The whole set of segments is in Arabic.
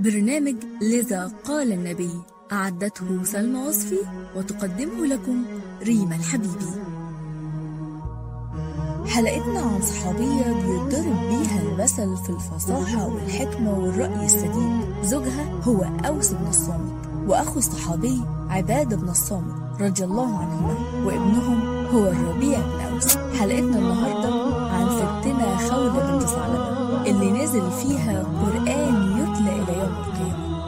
برنامج لذا قال النبي أعدته سلمى وصفي وتقدمه لكم ريما الحبيبي حلقتنا عن صحابية بيتضرب بيها المثل في الفصاحة والحكمة والرأي السديد. زوجها هو أوس بن الصامت وأخو الصحابي عبادة بن الصامت رضي الله عنهما وابنهم هو الربيع بن أوس. حلقتنا النهاردة عن ستنا خولة بنت ثعلبة اللي نزل فيها قرآن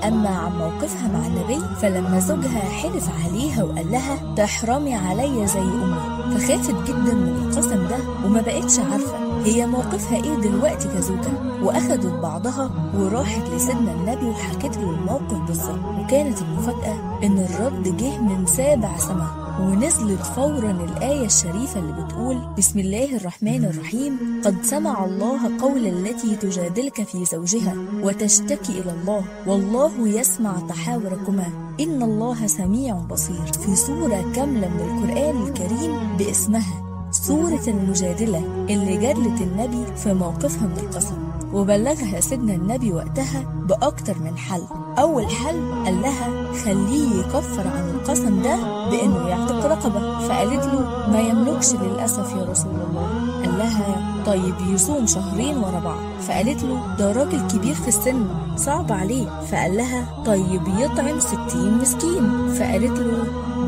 أما عن موقفها مع النبي فلما زوجها حلف عليها وقال لها تحرمي عليا زي أمي. فخافت جدا من القسم ده وما بقتش عارفة هي موقفها إيه دلوقتي كزوجة. وأخدت بعضها وراحت لسيدنا النبي وحكت له الموقف بالظبط. وكانت المفاجأة إن الرد جه من سابع سماء. ونزلت فورا الآية الشريفة اللي بتقول بسم الله الرحمن الرحيم قد سمع الله قول التي تجادلك في زوجها وتشتكي إلى الله والله يسمع تحاوركما. إن الله سميع بصير. في سورة كاملة من القرآن الكريم باسمها. سورة المجادلة اللي جادلت النبي في موقفها من القسم وبلغها سيدنا النبي وقتها بأكتر من حل. أول حل قال لها خليه يكفر عن القسم ده بأنه يعتق رقبة. فقالت له ما يملكش للأسف يا رسول الله. قال لها طيب يصوم شهرين ورا بعض. فقالت له ده راجل كبير في السن صعب عليه. فقال لها طيب يطعم ستين مسكين. فقالت له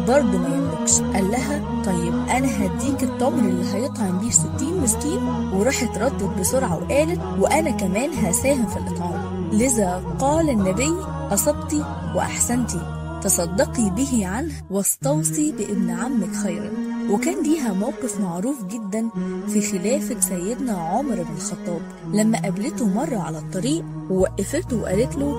برضه ما يملكش قال لها طيب أنا هديك التمر اللي هيطعم بيه 60 مسكين. وراحت ردت بسرعة وقالت وأنا كمان هساهم في الإطعام. لذا قال النبي أصبتي وأحسنتي تصدقي به عنه واستوصي بابن عمك خيرا. وكان ليها موقف معروف جدا في خلافة سيدنا عمر بن الخطاب. لما قابلته مرة على الطريق ووقفته وقالت له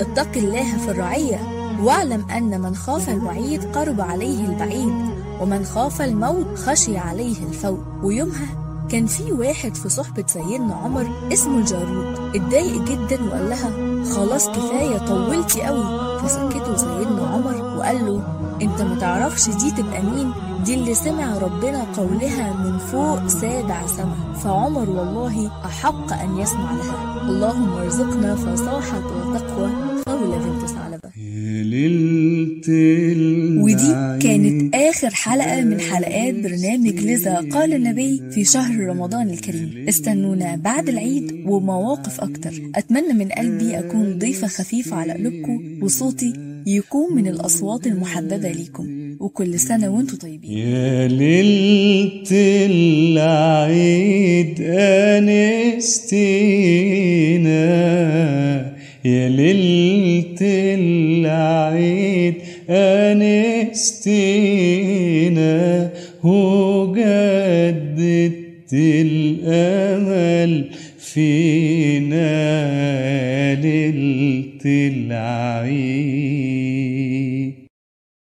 اتق الله في الرعية. واعلم أن من خاف الوعيد قرب عليه البعيد ومن خاف الموت خشي عليه الفوت. ويومها كان في واحد في صحبة سيدنا عمر اسمه الجارود. اتضايق جدا وقال لها خلاص كفاية طولتي قوي فسكته سيدنا عمر وقال له أنت متعرفش دي تبقى مين؟ دي اللي سمع ربنا قولها من فوق سابع سما. فعمر والله أحق أن يسمع لها. اللهم ارزقنا فصاحة وتقوى. خولة بنت ثعلبة ودي كانت آخر حلقة من حلقات برنامج لذا قال النبي في شهر رمضان الكريم استنونا بعد العيد ومواقف أكتر. أتمنى من قلبي أكون ضيفة خفيفة على قلوبكم وصوتي يكون من الأصوات المحببة ليكم. وكل سنة وأنتم طيبين. يا ليلة العيد أنستينا. يا ليلة العيد أنستينا وجددت الأمل فينا ليلة العيد.